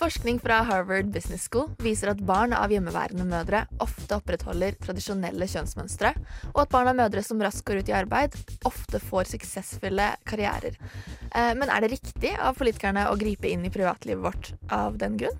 Forskning fra Harvard Business School viser at barn av hjemmeværende mødre ofte opprettholder tradisjonelle kjønnsmønstre, og at barn av mødre som raskt går ut i arbeid, ofte får suksessfulle karrierer. Eh, Men er det riktig av politikerne å gripe inn i privatlivet vårt av den grunn?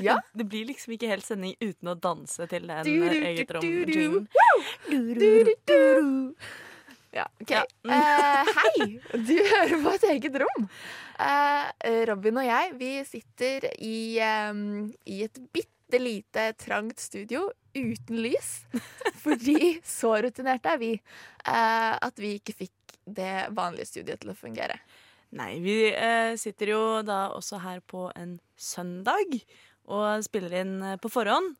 Ja. Det blir liksom ikke helt sending uten å danse til den Du, du, eh, du, eget du, du. rom-jinglen. Du, du, du. Ja, OK. Ja. Uh, hei! Du hører på et eget rom. Uh, Robin og jeg vi sitter i, um, i et bitte lite, trangt studio uten lys. Fordi så rutinerte er vi uh, at vi ikke fikk det vanlige studioet til å fungere. Nei, vi eh, sitter jo da også her på en søndag og spiller inn eh, på forhånd.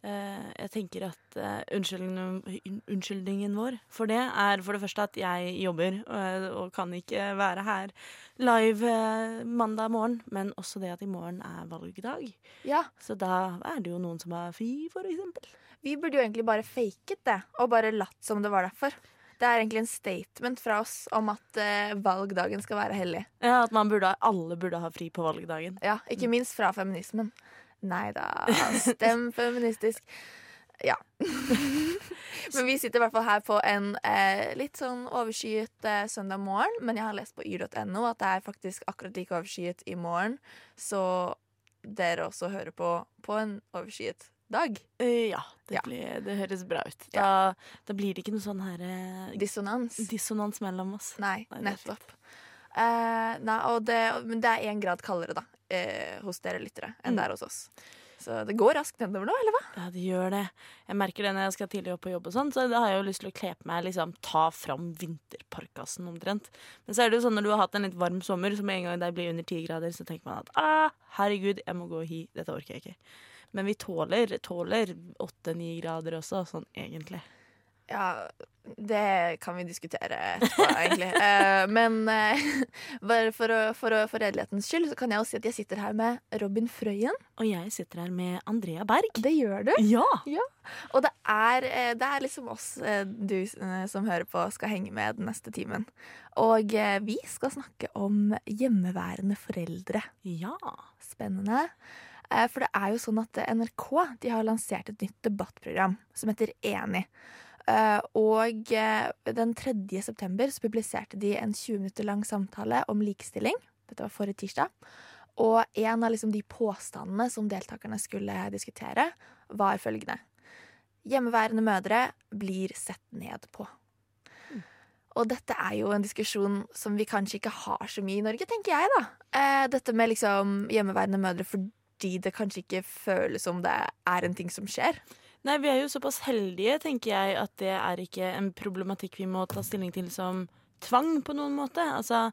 Eh, jeg tenker at eh, unnskyldningen, unnskyldningen vår for det er for det første at jeg jobber og, og kan ikke være her live eh, mandag morgen, men også det at i morgen er valgdag. Ja, Så da er det jo noen som har fri, for eksempel. Vi burde jo egentlig bare faket det, og bare latt som det var derfor. Det er egentlig en statement fra oss om at eh, valgdagen skal være hellig. Ja, At man burde, alle burde ha fri på valgdagen. Ja, ikke minst fra feminismen. Nei da, stem feministisk. Ja. men vi sitter i hvert fall her på en eh, litt sånn overskyet eh, søndag morgen. Men jeg har lest på yr.no at det er faktisk akkurat like overskyet i morgen. Så dere også hører på på en overskyet dag. Uh, ja, det, Ja. Blir, det høres bra ut. Da, da blir det ikke noe sånn her uh, Dissonans. dissonans mellom oss. Nei, Nei, nettopp. Uh, nei, og det, men det er én grad kaldere da hos dere lyttere enn Mm. det er hos oss. Så det går raskt nedover nå, eller hva? Ja, det gjør det. Jeg merker det når jeg skal tidlig opp på jobb, og sånn, så da har jeg jo lyst til å kle på meg, liksom ta fram vinterparkasen omtrent. Men så er det jo sånn når du har hatt en litt varm sommer, så med en gang det blir under ti grader, så tenker man at ah, herregud, jeg må gå hi, dette orker jeg ikke. Men vi tåler tåler åtte-ni grader også, sånn egentlig. Ja, det kan vi diskutere etterpå, egentlig. Eh, men eh, bare for, å, for, å, for redelighetens skyld så kan jeg jo si at jeg sitter her med Robin Frøyen. Og jeg sitter her med Andrea Berg. Det gjør du. Ja! Og det er, eh, det er liksom oss du som hører på, skal henge med den neste timen. Og vi skal snakke om hjemmeværende foreldre. Ja. Spennende. Eh, For det er jo sånn at NRK de har lansert et nytt debattprogram som heter Enig. Eh, Og eh, den 3. september så publiserte de en 20 minutter lang samtale om likestilling. Dette var forrige tirsdag. Og en av liksom de påstandene som deltakerne skulle diskutere, var følgende. Hjemmeværende mødre blir sett ned på. Og dette er jo en diskusjon som vi kanskje ikke har så mye i Norge, tenker jeg, da. Dette med liksom hjemmeværende mødre fordi det kanskje ikke føles som det er en ting som skjer. Nei, vi er jo såpass heldige, tenker jeg, at det er ikke en problematikk vi må ta stilling til som tvang på noen måte. Altså,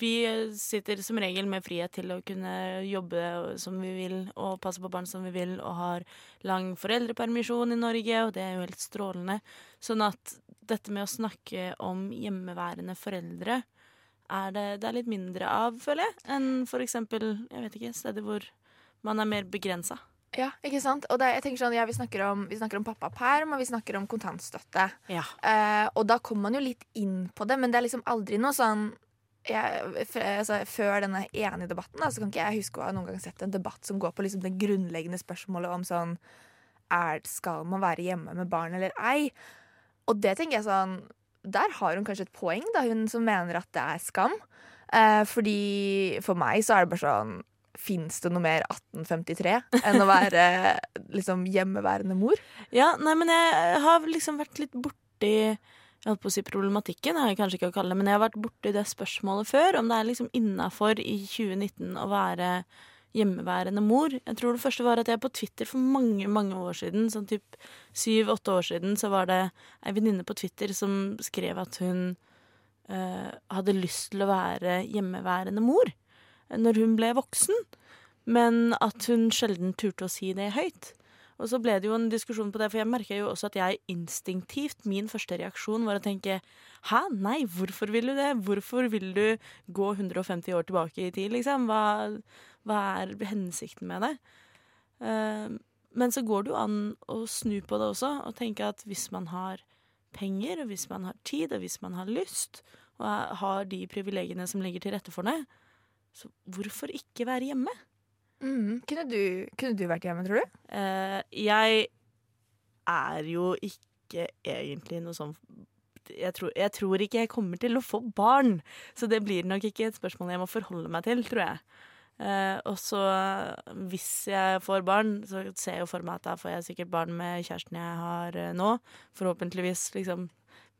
vi sitter som regel med frihet til å kunne jobbe som vi vil, og passe på barn som vi vil, og har lang foreldrepermisjon i Norge, og det er jo helt strålende. Sånn at dette med å snakke om hjemmeværende foreldre er det, det er litt mindre av, føler jeg, enn for eksempel, jeg vet ikke, steder hvor man er mer begrensa. Ja, ikke sant? Og det, jeg tenker sånn, ja, vi snakker om, vi snakker om pappaperm, og vi snakker om kontantstøtte. Ja. Eh, og da kommer man jo litt inn på det, men det er liksom aldri noe sånn jeg, altså, Før denne enige debatten da, så kan ikke jeg huske å ha noen gang sett en debatt som går på liksom det grunnleggende spørsmålet om sånn er, Skal man være hjemme med barn eller ei? Og det tenker jeg sånn Der har hun kanskje et poeng, da, hun som mener at det er skam. Eh, fordi for meg så er det bare sånn Fins det noe mer 1853 enn å være liksom hjemmeværende mor? Ja, nei, men jeg har liksom vært litt borti jeg holdt på å si problematikken, jeg kanskje ikke å kalle det, men jeg har vært borti det spørsmålet før, om det er liksom innafor i 2019 å være hjemmeværende mor. Jeg tror det første var at jeg på Twitter for mange mange år siden, sånn typ syv-åtte år siden, så var det ei venninne på Twitter som skrev at hun øh, hadde lyst til å være hjemmeværende mor når hun ble voksen, men at hun sjelden turte å si det høyt. Og så ble det jo en diskusjon på det, for jeg merka jo også at jeg instinktivt, min første reaksjon var å tenke hæ, nei, hvorfor vil du det? Hvorfor vil du gå 150 år tilbake i tid, liksom? Hva, hva er hensikten med det? Uh, men så går det jo an å snu på det også, og tenke at hvis man har penger, og hvis man har tid, og hvis man har lyst, og har de privilegiene som ligger til rette for det, så hvorfor ikke være hjemme? Mm. Kunne, du, kunne, du, vært hjemme, tror du? Eh, jeg er jo ikke egentlig noe sånn jeg tror, jeg tror, ikke jeg kommer til å få barn, så det blir nok ikke et spørsmål jeg må forholde meg til, tror jeg. Eh, og så, hvis jeg får barn, så ser jeg jo for meg at da får jeg sikkert barn med kjæresten jeg har uh, nå. Forhåpentligvis, liksom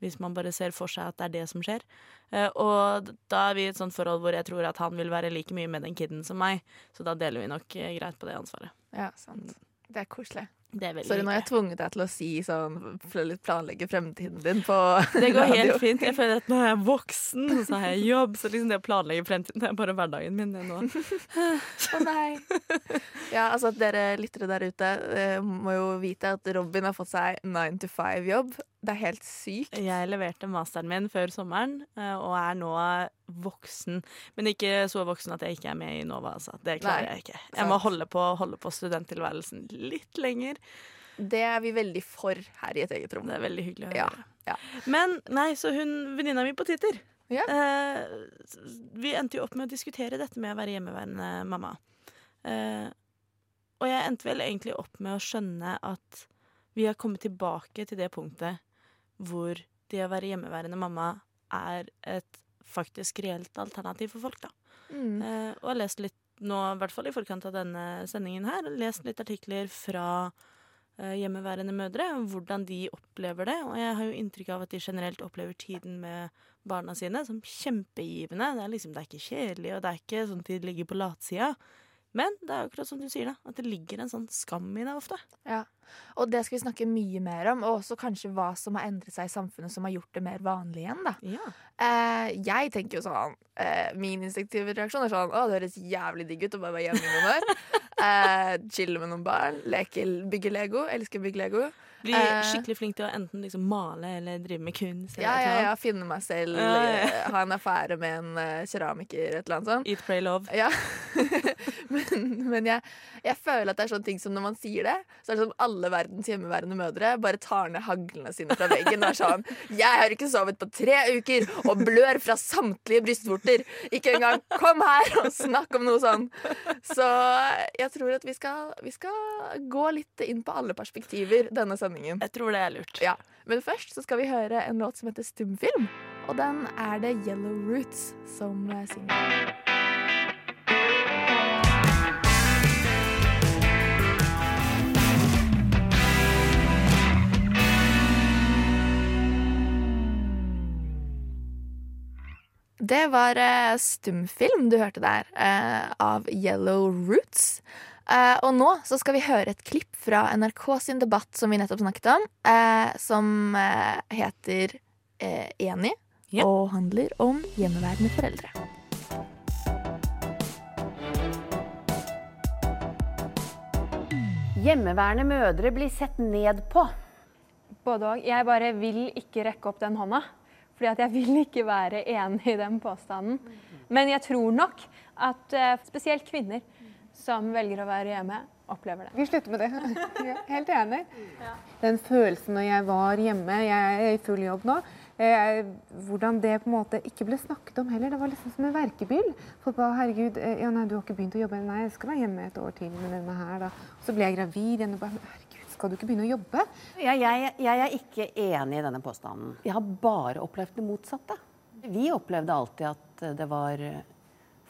hvis man bare ser for seg at det er det som skjer. Uh, og da er vi i et sånt forhold hvor jeg tror at han vil være like mye med den kiden som meg. Så da deler vi nok uh, greit på det ansvaret. Ja, sant. Det er koselig. Det er Sorry, nå har jeg tvunget deg til å si sånn Planlegge fremtiden din på Det går helt fint. Jeg føler at nå er jeg voksen, og så har jeg jobb. Så liksom det å planlegge fremtiden det er bare hverdagen min nå. Å oh, nei. Ja, altså dere lyttere der ute uh, må jo vite at Robin har fått seg 9 to 5-jobb. Det er helt sykt. Jeg leverte masteren min før sommeren, uh, og er nå voksen. Men ikke så voksen at jeg ikke er med i NOVA, altså. Det klarer nei, jeg ikke. Jeg må holde på, holde på studenttilværelsen litt lenger. Det er vi veldig for her i et eget rom. Det er veldig hyggelig å ja, høre. Ja. Men nei, så hun venninna mi på Twitter ja. eh, Vi endte jo opp med å diskutere dette med å være hjemmeværende mamma. Eh, og jeg endte vel egentlig opp med å skjønne at vi har kommet tilbake til det punktet hvor det å være hjemmeværende mamma er et faktisk reelt alternativ for folk, da. Mm. Eh, og har lest litt nå, i hvert fall i forkant av denne sendingen her, lest litt artikler fra Eh, hjemmeværende mødre, hvordan de opplever det. Og jeg har jo inntrykk av at de generelt opplever tiden med barna sine som kjempegivende. Det er liksom, det er ikke kjedelig, og det er ikke sånn at de ligger på latsida. Men det er akkurat som du sier, da, at det ligger en sånn skam i det ofte. Ja, Og det skal vi snakke mye mer om, og også kanskje hva som har endret seg i samfunnet som har gjort det mer vanlig igjen. da. Ja. Eh, jeg tenker jo sånn eh, Min instinktive reaksjon er sånn Å, det høres jævlig digg ut å bare være hjemme i noen år. Eh, chille med noen barn, leke, bygge Lego. Elsker å bygge Lego. Bli eh, skikkelig flink til å enten liksom male eller drive med kunst. Ja, ja, ja, finne meg selv, ja, ja. ha en affære med en uh, keramiker, et eller annet sånt. Eat, pray, love. Ja. men, men jeg, jeg, føler at det er sånne ting som når man sier det, så er det som alle verdens hjemmeværende mødre bare tar ned haglene sine fra veggen og er sånn Jeg har ikke sovet på tre uker og blør fra samtlige brystvorter. Ikke engang kom her og snakk om noe sånn. Så jeg tror at vi skal, vi skal gå litt inn på alle perspektiver denne sendingen. Jeg tror det er lurt. Ja. Men først så skal vi høre en låt som heter Stumfilm. Og den er det Yellow Roots som synger. Det var uh, stumfilm du hørte der, uh, av Yellow Roots. Uh, og nå så skal vi høre et klipp fra NRK sin debatt som vi nettopp snakket om, uh, som uh, heter Enig, ja. og handler om hjemmeværende foreldre. Hjemmeværende mødre blir sett ned på. Både òg. Jeg bare vil ikke rekke opp den hånda. Fordi at jeg vil ikke være enig i den påstanden. Men jeg tror nok at spesielt kvinner som velger å være hjemme, opplever det. Vi slutter med det. Helt enig. Den følelsen når jeg var hjemme, jeg er i full jobb nå, eh, hvordan det på en måte ikke ble snakket om heller. Det var liksom som en verkebyll. For ba, herregud, eh, ja, nei, du har ikke begynt å jobbe. Nei, jeg skal være hjemme et år til med denne her, da. Og så ble jeg gravid igjen og bare, herregud, skal du ikke begynne å jobbe? Jeg, jeg, jeg er ikke enig i denne påstanden. Jeg har bare opplevd det motsatte. Vi opplevde alltid at det var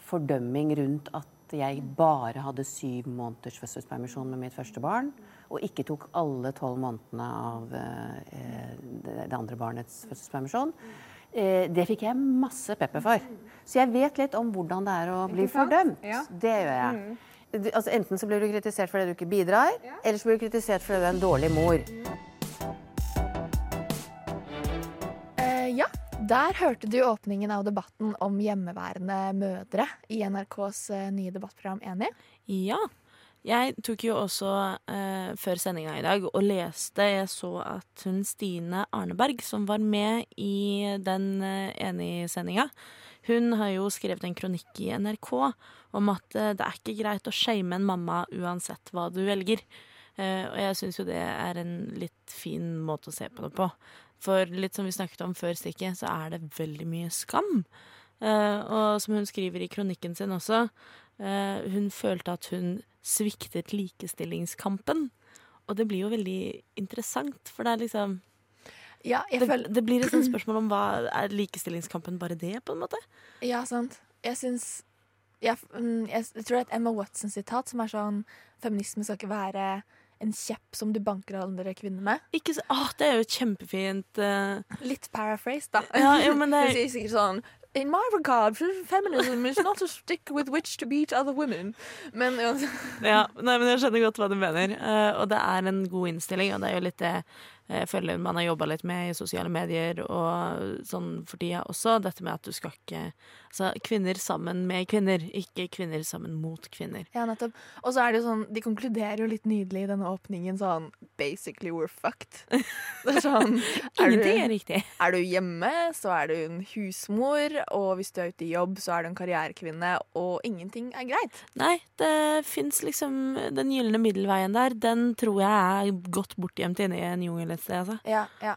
fordømming rundt at jeg bare hadde syv måneders fødselspermisjon med mitt første barn, og ikke tok alle tolv månedene av eh, det, andre barnets fødselspermisjon, eh, det fikk jeg masse pepper for. Så jeg vet litt om hvordan det er å bli fordømt. Ja. Det gjør jeg. Altså, enten så blir du kritisert fordi du ikke bidrar, eller så blir du kritisert fordi du er en dårlig mor. Uh, ja, der hørte du åpningen av debatten om hjemmeværende mødre i NRKs eh, nye debattprogram Enig. Ja. Jeg tok jo også eh, før sendinga i dag og leste Jeg så at hun Stine Arneberg, som var med i den eh, Enig-sendinga, hun har jo skrevet en kronikk i NRK om at eh, det er ikke greit å shame en mamma uansett hva du velger. Eh, og jeg syns jo det er en litt fin måte å se på det på. For litt som vi snakket om før stikket, så er det veldig mye skam. Eh, og som hun skriver i kronikken sin også, hun følte at hun sviktet likestillingskampen. Og det blir jo veldig interessant, for det er liksom Ja, jeg Det, føler det blir et sånt spørsmål om hva er likestillingskampen bare det, på en måte? Ja, sant. Jeg syns jeg, mm, jeg, jeg tror det er et Emma Watson-sitat som er sånn Feminisme skal ikke være en kjepp som du banker andre kvinner med. Ikke så, åh, det er jo kjempefint Uh... Litt paraphrase, da. Ja, jo, men det Hun sier sikkert sånn In my regard, feminism is not a stick with which to beat other women. Men Ja, nei, men jeg skjønner godt hva du mener. Uh, og det er en god innstilling, og det er jo litt det jeg føler man har jobba litt med i sosiale medier og sånn for tida også. Dette med at du skal ikke Altså kvinner sammen med kvinner, ikke kvinner sammen mot kvinner. Ja, nettopp. Og så er det jo sånn, de konkluderer jo litt nydelig i denne åpningen sånn Basically we're fucked. Det er sånn er Ingenting er riktig. er du hjemme, så er du en husmor, og hvis du er ute i jobb, så er du en karrierekvinne, og ingenting er greit. Nei, det fins liksom Den gylne middelveien der, den tror jeg er godt bortgjemt inne i en jungel et sted, altså. Ja, ja.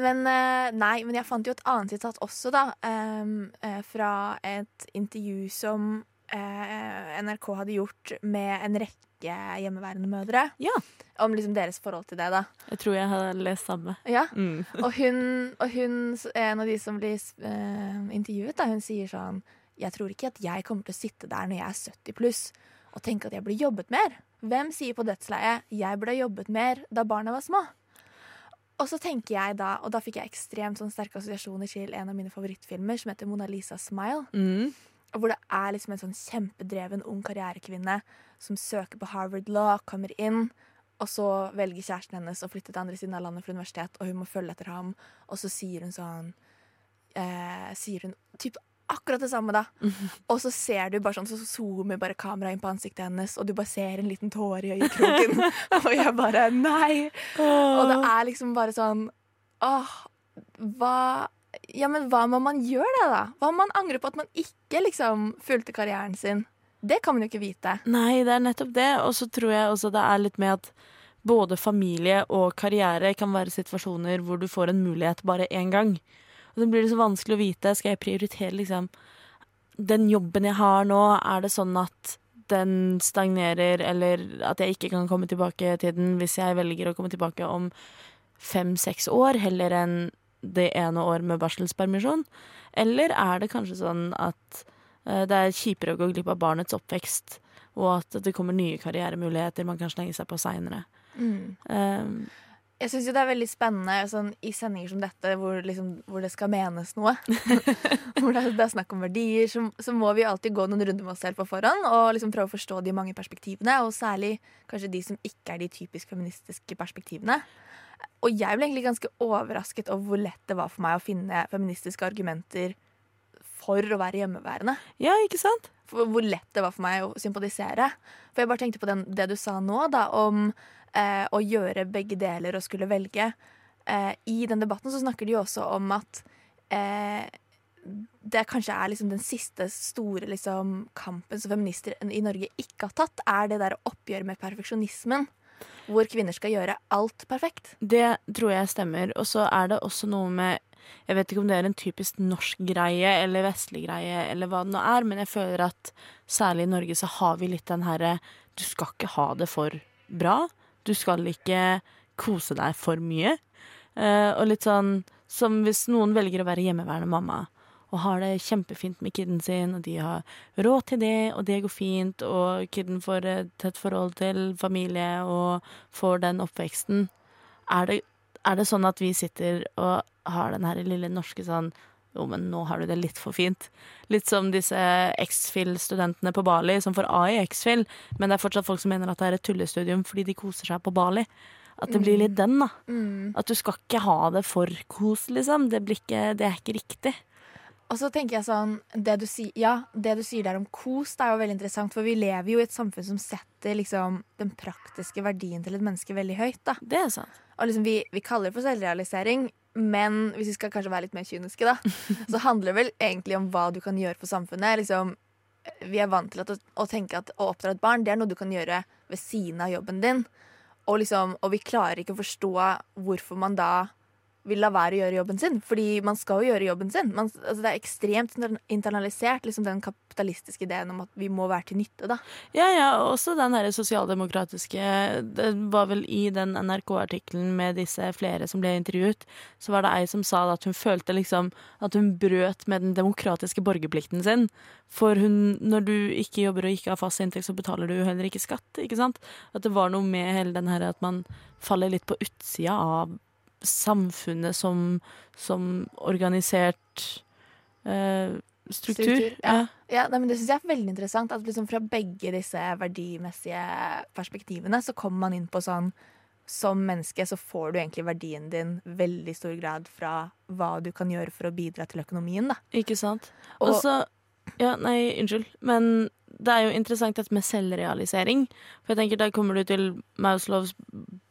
Men eh, nei, men jeg fant jo et annet sitat også, da. em, eh, fra et intervju som eh, NRK hadde gjort med en rekke hjemmeværende mødre. Ja. Om liksom deres forhold til det, da. Jeg tror jeg har lest samme. Ja. Mm. Og hun, og hun, en av de som blir intervjuet, da, hun sier sånn Jeg tror ikke at jeg kommer til å sitte der når jeg er 70 pluss og tenke at jeg burde jobbet mer. Hvem sier på dødsleiet 'jeg burde jobbet mer da barna var små'? Og så tenker jeg da, og da fikk jeg ekstremt sånn sterke assosiasjoner til en av mine favorittfilmer som heter Mona Lisa Smile. Mm. Hvor det er liksom en sånn kjempedreven ung karrierekvinne som søker på Harvard Law, kommer inn, og så velger kjæresten hennes å flytte til andre siden av landet for universitet, og hun må følge etter ham, og så sier hun sånn eh, Sier hun typ akkurat det samme, da. Og så ser du bare sånn, så zoomer bare kameraet inn på ansiktet hennes, og du bare ser en liten tåre i øyekroken. og jeg bare Nei! Og det er liksom bare sånn Åh, hva Ja, men hva må man gjøre da, da? Hva om man angrer på at man ikke liksom fulgte karrieren sin? Det kan man jo ikke vite. Nei, det er nettopp det. Og så tror jeg også det er litt med at både familie og karriere kan være situasjoner hvor du får en mulighet bare én gang. Og så blir det så vanskelig å vite. Skal jeg prioritere liksom den jobben jeg har nå? Er det sånn at den stagnerer, eller at jeg ikke kan komme tilbake til den hvis jeg velger å komme tilbake om fem-seks år, heller enn det ene år med barselspermisjon? Eller er det kanskje sånn at eh, det er kjipere å gå glipp av barnets oppvekst, og at det kommer nye karrieremuligheter man kan slenge seg på seinere? Um, Jeg syns det er veldig spennende sånn, i sendinger som dette, hvor, liksom, hvor det skal menes noe. hvor det, det er snakk om verdier, så, så må vi alltid gå noen runder med oss selv på forhånd og liksom prøve å forstå de mange perspektivene, og særlig kanskje de som ikke er de typisk feministiske perspektivene. Og jeg ble egentlig ganske overrasket over hvor lett det var for meg å finne feministiske argumenter for å være hjemmeværende. ja, ikke sant? For hvor lett det var for meg å sympatisere. For jeg bare tenkte på den, det du sa nå, da, om eh, å gjøre begge deler og skulle velge. Eh, I den debatten så snakker de jo også om at eh, det kanskje er liksom den siste store liksom, kampen som feminister i Norge ikke har tatt, er det der oppgjøret med perfeksjonismen. Hvor kvinner skal gjøre alt perfekt. Det tror jeg stemmer. Og så er det også noe med Jeg vet ikke om det er en typisk norsk greie eller vestlig greie, eller hva det nå er, men jeg føler at særlig i Norge så har vi litt den herre Du skal ikke ha det for bra. Du skal ikke kose deg for mye. Uh, og litt sånn som hvis noen velger å være hjemmeværende mamma, og har det kjempefint med kiden sin, og de har råd til det, og det går fint, og kiden får et tett forhold til familie og får den oppveksten. Er det, er det sånn at vi sitter og har den her lille norske sånn jo, men nå har du det litt for fint. Litt som disse X-FIL-studentene på Bali som får A i X-FIL, men det er fortsatt folk som mener at det er et tullestudium fordi de koser seg på Bali. At det blir litt den, da. Mm. At du skal ikke ha det for kos, liksom. Det, blir ikke, det er ikke riktig. Og så tenker jeg sånn det du, sier, ja, det du sier der om kos, det er jo veldig interessant. For vi lever jo i et samfunn som setter liksom, den praktiske verdien til et menneske veldig høyt. da. Det er sant. Og liksom, vi, vi kaller det for selvrealisering, men hvis vi skal kanskje være litt mer kyniske, da, så handler det vel egentlig om hva du kan gjøre for samfunnet. Liksom, vi er vant til å, å tenke at å oppdra et barn det er noe du kan gjøre ved siden av jobben din. Og, liksom, og vi klarer ikke å forstå hvorfor man da vil la være å gjøre jobben sin. Fordi man skal jo gjøre jobben sin. Man, altså det er ekstremt internalisert, liksom den kapitalistiske ideen om at vi må være til nytte. da. Ja, ja, også den derre sosialdemokratiske Det var vel i den NRK-artikkelen med disse flere som ble intervjuet, så var det ei som sa at hun følte liksom at hun brøt med den demokratiske borgerplikten sin. For hun, når du ikke jobber og ikke har fast inntekt, så betaler du heller ikke skatt. ikke sant? At det var noe med hele den her at man faller litt på utsida av samfunnet som, som organisert eh, struktur. Struktur, ja. Ja. Nei, men Det syns jeg er veldig interessant. At liksom fra begge disse verdimessige perspektivene så kommer man inn på sånn Som menneske så får du egentlig verdien din veldig stor grad fra hva du kan gjøre for å bidra til økonomien. da. Ikke sant? Og- Og så Ja, nei, unnskyld. Men det er jo interessant dette med selvrealisering. For jeg tenker Da kommer du til Mauslovs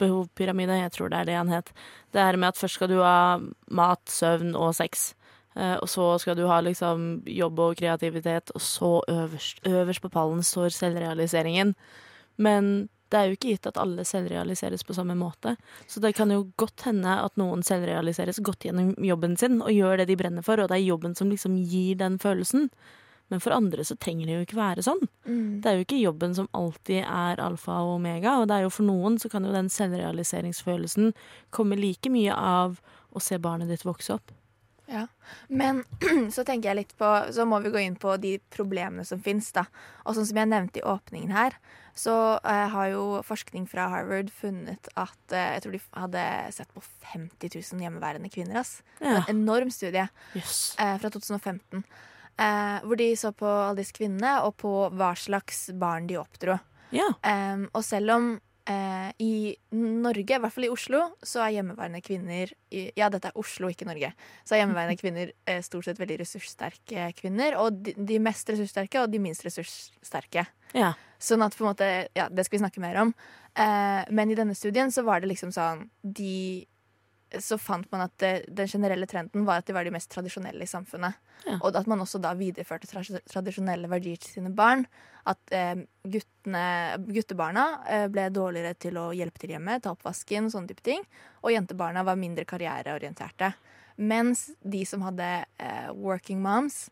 behovpyramide, jeg tror det er det han het. Det her med at først skal du ha mat, søvn og sex. Eh, og så skal du ha liksom jobb og kreativitet, og så øverst, øverst på pallen står selvrealiseringen. Men det er jo ikke gitt at alle selvrealiseres på samme måte. Så det kan jo godt hende at noen selvrealiseres godt gjennom jobben sin og gjør det de brenner for, og det er jobben som liksom gir den følelsen. Men for andre så trenger det jo ikke være sånn. Det er jo ikke jobben som alltid er alfa og omega, og det er jo for noen så kan jo den selvrealiseringsfølelsen komme like mye av å se barnet ditt vokse opp. Ja. Men så tenker jeg litt på Så må vi gå inn på de problemene som fins. Og sånn som jeg nevnte i åpningen her, så eh, har jo forskning fra Harvard funnet at eh, Jeg tror de hadde sett på 50 000 hjemmeværende kvinner. ass. Ja. En enorm studie yes. eh, fra 2015. Eh, hvor de så på alle disse kvinnene, og på hva slags barn de oppdro. Ja. Eh, og selv om eh, i Norge, i hvert fall i Oslo, så er hjemmeværende kvinner i, Ja, dette er Oslo, ikke Norge. Så er hjemmeværende kvinner eh, stort sett veldig ressurssterke kvinner. Og de, de mest ressurssterke og de minst ressurssterke. Ja. Sånn at på en måte Ja, det skal vi snakke mer om. Eh, men i denne studien så var det liksom sånn De så fant man at det, den generelle trenden var at de var de mest tradisjonelle i samfunnet. Ja. Og at man også da videreførte tra tradisjonelle verdier til sine barn. At eh, guttene, guttebarna eh, ble dårligere til å hjelpe til hjemme, ta oppvasken, sånne type ting. Og jentebarna var mindre karriereorienterte. Mens de som hadde eh, working moms,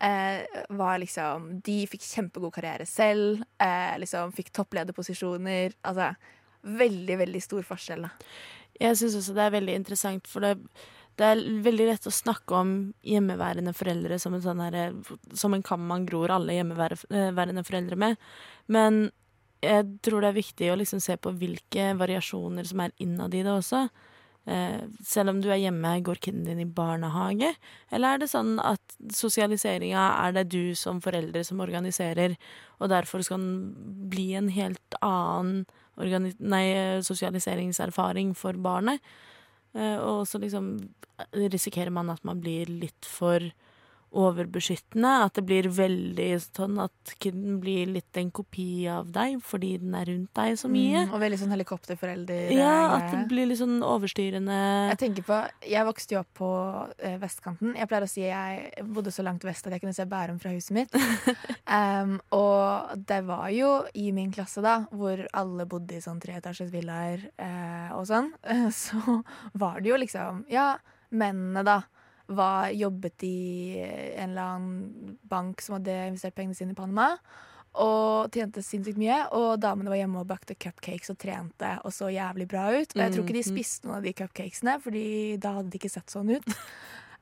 eh, var liksom De fikk kjempegod karriere selv. Eh, liksom Fikk topplederposisjoner. Altså veldig, veldig stor forskjell, da. Jeg syns også det er veldig interessant, for det, det er veldig lett å snakke om hjemmeværende foreldre som en, sånn her, som en kam man gror alle hjemmeværende foreldre med. Men jeg tror det er viktig å liksom se på hvilke variasjoner som er innad i det også. Eh, selv om du er hjemme, går kiden din i barnehage? Eller er det sånn at sosialiseringa er det du som foreldre som organiserer, og derfor skal den bli en helt annen nei, sosialiseringserfaring for barnet? Eh, og så liksom risikerer man at man blir litt for overbeskyttende. At det blir veldig sånn at kiden blir litt en kopi av deg fordi den er rundt deg så mye. Mm, og veldig sånn helikopterforelder. Ja, at det blir litt sånn overstyrende. Jeg tenker på, jeg vokste jo opp på eh, vestkanten. Jeg pleier å si jeg bodde så langt vest at jeg kunne se Bærum fra huset mitt. um, og det var jo i min klasse, da, hvor alle bodde i sånn treetasjes villaer eh, og sånn, så var det jo liksom Ja, mennene, da. Var, jobbet i en eller annen bank som hadde investert pengene sine i Panama. Og tjente sinnssykt mye. Og damene var hjemme og bakte cupcakes og trente og så jævlig bra ut. Og jeg tror ikke de Mhm. spiste noen av de cupcakesene, Fordi da hadde de ikke sett sånn ut.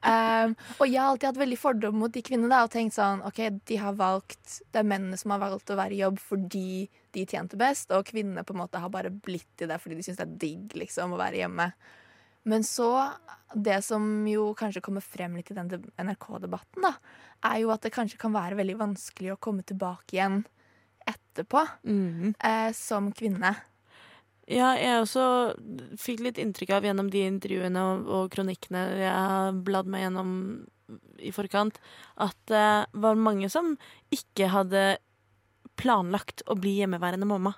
Um, og jeg har alltid hatt veldig fordom mot de kvinnene og tenkt sånn OK, de har valgt Det er mennene som har valgt å være i jobb fordi de tjente best, og kvinnene på en måte har bare blitt i det fordi de syns det er digg liksom, å være hjemme. Men så Det som jo kanskje kommer frem litt i den NRK-debatten, da, er jo at det kanskje kan være veldig vanskelig å komme tilbake igjen etterpå eh, som kvinne. Ja, jeg også fikk litt inntrykk av gjennom de intervjuene og, og kronikkene jeg har bladd meg gjennom i forkant, at det var mange som ikke hadde planlagt å bli hjemmeværende mamma,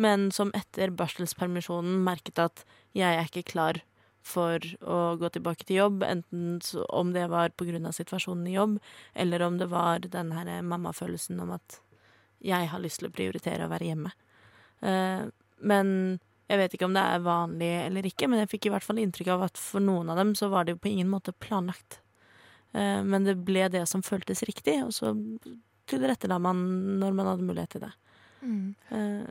men som etter barselspermisjonen merket at jeg er ikke klar for å gå tilbake til jobb, enten om det var av situasjonen i jobb, eller om det var den her mammafølelsen om at jeg har lyst til å prioritere å være hjemme. Eh, men jeg vet ikke om det er vanlig eller ikke, men jeg fikk i hvert fall inntrykk av at for noen av dem så var det jo på ingen måte planlagt. Eh, men det ble det som føltes riktig, og så tilrettela man når man hadde mulighet til det. Eh,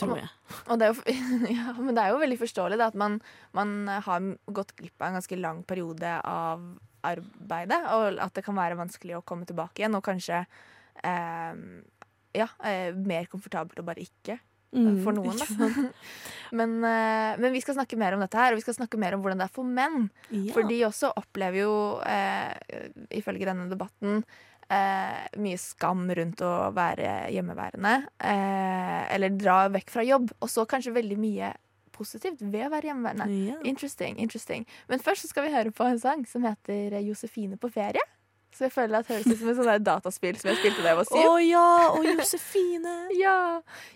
tror jeg. Og det er jo, ja, men det er jo veldig forståelig da, at man, man har gått glipp av en ganske lang periode av arbeidet, og at det kan være vanskelig å komme tilbake igjen, og kanskje eh, ja, mer komfortabelt å bare ikke. eh, Mm, For noen, da. men, eh, men vi skal snakke mer om dette her, og vi skal snakke mer om hvordan det er for menn. Ja. For de også opplever jo, eh, ifølge denne debatten, eh, mye skam rundt å være hjemmeværende. Eh, eller dra vekk fra jobb. Og så kanskje veldig mye positivt ved å være hjemmeværende. Yeah. Interesting, interesting. Men først så skal vi høre på en sang som heter Josefine på ferie. Så jeg føler at det høres ut som et sånt dataspill som jeg spilte da jeg var Å oh, ja! Og Josefine! Ja!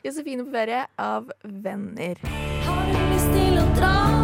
Josefine på ferie av Venner. Har du lyst til å dra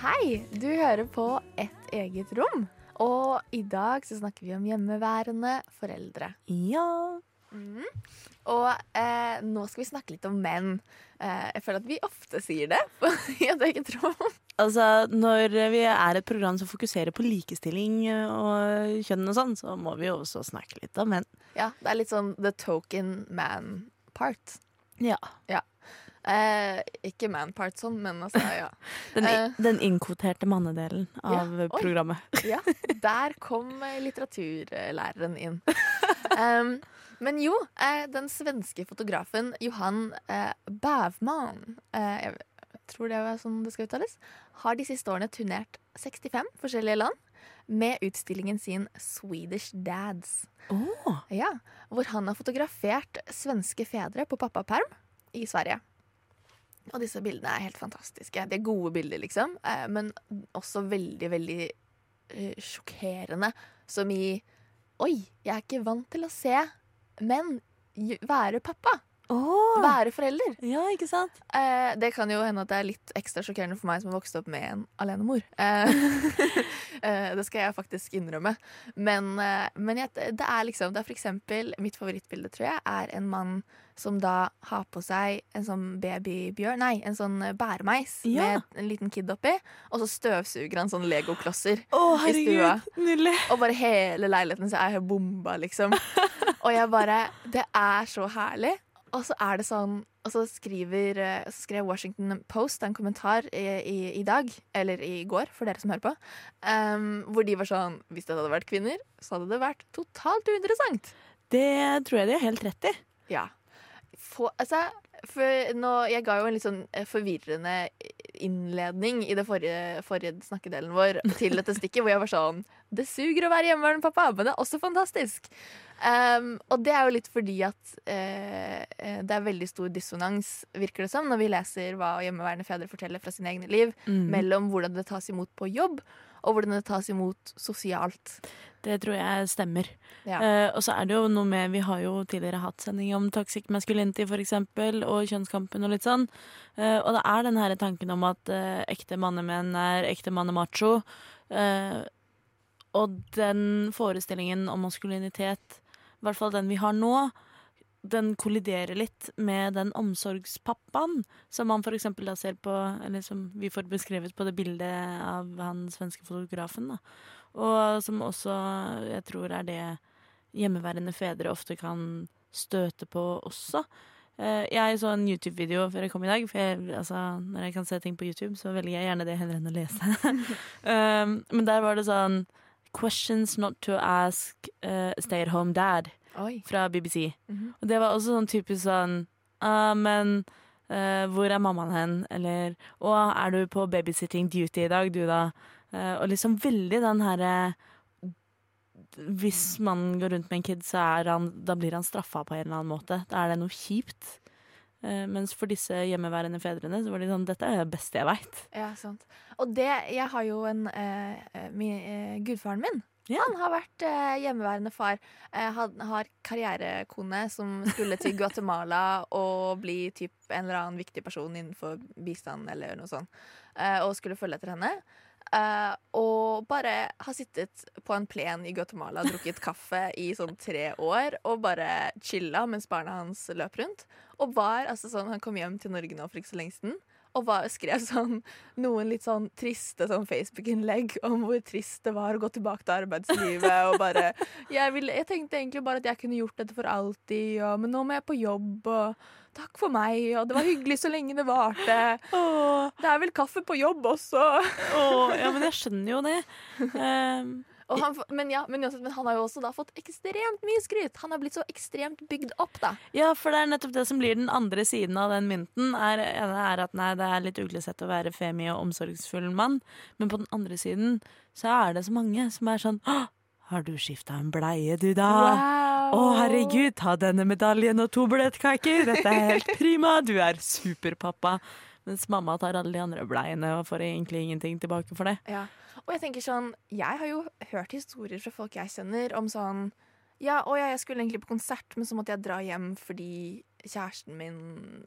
hei! Du hører på Et eget rom. Og i dag så snakker vi om hjemmeværende foreldre. Ja. Mm. Og eh, nå skal vi snakke litt om menn. Eh, jeg føler at vi ofte sier det i et eget rom. Altså, når vi er et program som fokuserer på likestilling og kjønn og sånn, så må vi jo også snakke litt om menn. Ja, det er litt sånn the token man part. Ja. Ja. Eh, ikke man part sånn, men altså, ja. Den, Eh. den innkvoterte mannedelen av Ja, oi. programmet. Ja, der kom eh, litteraturlæreren inn. Um, men jo, eh, den svenske fotografen Johan eh, Bævman eh, Jeg tror det er sånn det skal uttales. Har de siste årene turnert 65 forskjellige land med utstillingen sin Swedish Dads. Oh. Ja, hvor han har fotografert svenske fedre på pappaperm i Sverige. Og disse bildene er helt fantastiske. De er gode bilder, liksom, eh, men også veldig, veldig eh, sjokkerende. Som i Oi, jeg er ikke vant til å se menn være pappa. Være forelder. Ja, ikke sant? Eh, det kan jo hende at det er litt ekstra sjokkerende for meg som har vokst opp med en alenemor. Eh, eh, det skal jeg faktisk innrømme. Men, eh, men jeg, det er liksom Det er for eksempel Mitt favorittbilde, tror jeg, er en mann som da har på seg en sånn babybjørn Nei, en sånn bæremeis Ja. med en liten kid oppi. Og så støvsuger han sånne legoklosser oh, i stua. Nydelig. Og bare hele leiligheten så er jeg bomba, liksom. Og jeg bare Det er så herlig. Og så er det sånn Og så skriver eh, skrev Washington Post en kommentar i, i, i dag, eller i går, for dere som hører på, um, hvor de var sånn Hvis det hadde vært kvinner, så hadde det vært totalt uinteressant. Det tror jeg de har helt rett i. Ja. Få, altså, for nå, jeg ga jo en litt sånn eh, forvirrende innledning i det forrige, forrige snakkedelen vår til dette stikket, hvor jeg var sånn Det suger å være hjemmeværende pappa, men det er også fantastisk. Um, og det er jo litt fordi at eh, det er veldig stor dissonans, virker det som, når vi leser hva hjemmeværende fedre forteller fra sine egne liv, Mm. mellom hvordan det tas imot på jobb, og hvordan det tas imot sosialt. Det tror jeg stemmer. Ja. Uh, og så er det jo noe med Vi har jo tidligere hatt sending om toxic masculinity, for eksempel, og kjønnskampen og litt sånn. Uh, og det er den her tanken om at uh, ekte mannemenn er ekte mannemacho. Uh, og den forestillingen om maskulinitet, i hvert fall den vi har nå, den kolliderer litt med den omsorgspappaen som man for da ser på Eller som vi får beskrevet på det bildet av han svenske fotografen. da. Og som også jeg tror er det hjemmeværende fedre ofte kan støte på også. Eh, Jeg så en YouTube-video før jeg kom i dag. For jeg, altså, når jeg kan se ting på YouTube, så velger jeg gjerne det heller enn å lese. um, men der var det sånn Questions not to ask uh, stay at home dad Oi. fra BBC. Mhm. Og det var også sånn typisk sånn ah, Men uh, hvor er mammaen hen? Eller Å, er du på babysitting duty i dag, du da? Uh, og liksom veldig den herre Hvis man går rundt med en kid, så han, da blir han straffa på en eller annen måte. Da er det noe kjipt. Eh, mens for disse hjemmeværende fedrene så var de sånn Dette er det beste jeg veit. Ja, sant. Og det Jeg har jo en eh, min, eh, Gudfaren min. Han har vært eh, hjemmeværende far. Eh, han har karrierekone som skulle til Guatemala og bli typ en eller annen viktig person innenfor bistand eller noe sånt. Eh, og skulle følge etter henne. Eh, og bare har sittet på en plen i Guatemala drukket kaffe i sånn tre år og bare chilla mens barna hans løp rundt. Og var altså sånn Han kom hjem til Norge nå for ikke så lenge siden. Og var, skrev sånn, noen litt sånn triste sånn Facebook-innlegg om hvor trist det var å gå tilbake til arbeidslivet. Og bare jeg, ville, jeg tenkte egentlig bare at jeg kunne gjort dette for alltid, og, men nå må jeg på jobb. Og takk for meg, og det var hyggelig så lenge det varte. Det er vel kaffe på jobb også. Åh, ja, men jeg skjønner jo det. Um, han, men, ja, men, men han har jo også da fått ekstremt mye skryt. Han har blitt så ekstremt bygd opp, da. Ja, for det er nettopp det som blir den andre siden av den mynten. Er, er at nei, det er litt uglesett å være femi og omsorgsfull mann, men på den andre siden så er det så mange som er sånn Hå! har du skifta en bleie, du da? Å, herregud, ta denne medaljen og to bløtkaker. Dette er helt prima. Du er superpappa. Mens mamma tar alle de andre bleiene og får egentlig ingenting tilbake for det. Ja. Og jeg tenker sånn Jeg har jo hørt historier fra folk jeg kjenner om sånn Ja, ja, jeg skulle egentlig på konsert, men så måtte jeg dra hjem fordi kjæresten min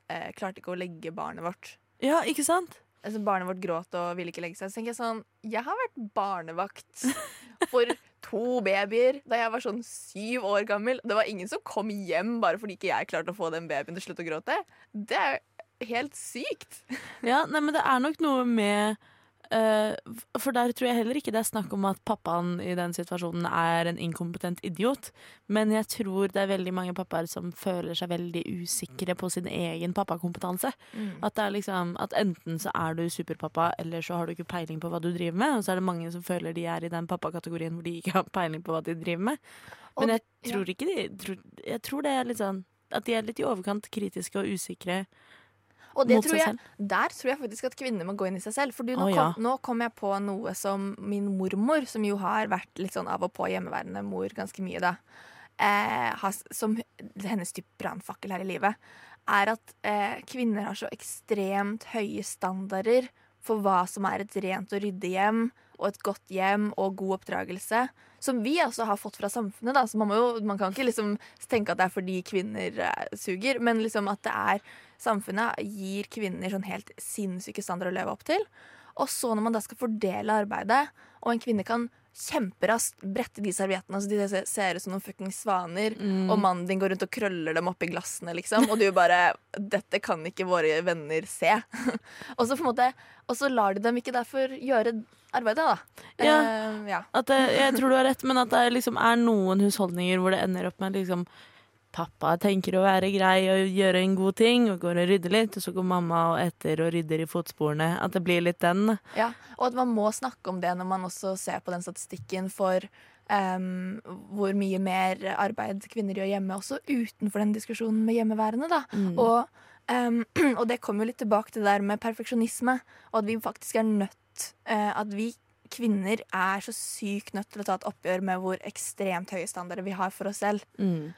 eh, klarte ikke å legge barnet vårt. Ja, ikke sant? Altså, barnet vårt gråt og ville ikke legge seg. Så tenker jeg sånn Jeg har vært barnevakt for to babyer da jeg var sånn syv år gammel. Det var ingen som kom hjem bare fordi ikke jeg klarte å få den babyen til å slutte å gråte. Det er helt sykt. Ja, nei, men det er nok noe med uh, For der tror jeg heller ikke det er snakk om at pappaen i den situasjonen er en inkompetent idiot. Men jeg tror det er veldig mange pappaer som føler seg veldig usikre på sin egen pappakompetanse. At det er liksom At enten så er du superpappa, eller så har du ikke peiling på hva du driver med. Og så er det mange som føler de er i den pappakategorien hvor de ikke har peiling på hva de driver med. Men jeg tror ikke de tror, Jeg tror det er litt sånn at de er litt i overkant kritiske og usikre Og det mot tror jeg, der tror jeg faktisk at kvinner må gå inn i seg selv. For nå, Å, ja. kom, nå kom jeg på noe som min mormor, som jo har vært litt sånn av og på hjemmeværende mor ganske mye, da, eh, som hennes type brannfakkel her i livet, er at eh, kvinner har så ekstremt høye standarder for hva som er et rent og ryddig hjem, og et godt hjem og god oppdragelse. Som vi også har fått fra samfunnet. Da. Så man, jo, man kan ikke liksom tenke at det er fordi kvinner eh, suger, men liksom at det er samfunnet gir kvinner sånn helt sinnssyke standarder å leve opp til. Og så når man da skal fordele arbeidet, og en kvinne kan kjemperaskt brette de serviettene så de ser- ser ut som noen fuckings svaner, Mm. og mannen din går rundt og krøller dem oppi glassene, liksom, og du bare Dette kan ikke våre venner se. og så på en måte Og så lar de dem ikke derfor gjøre arbeidet, da. Ja. Uh, ja. Det, jeg tror du har rett, men at det liksom er noen husholdninger hvor det ender opp med liksom Pappa tenker å være grei og gjøre en god ting, og går og rydder litt, og så går mamma og etter og rydder i fotsporene. At det blir litt den. Ja, og at man må snakke om det når man også ser på den statistikken for um, hvor mye mer arbeid kvinner gjør hjemme, også utenfor den diskusjonen med hjemmeværende. Da. Mm. Og, um, og det kommer jo litt tilbake til det der med perfeksjonisme, og at vi faktisk er nødt eh, At vi kvinner er så sykt nødt til å ta et oppgjør med hvor ekstremt høye standarder vi har for oss selv. Mm.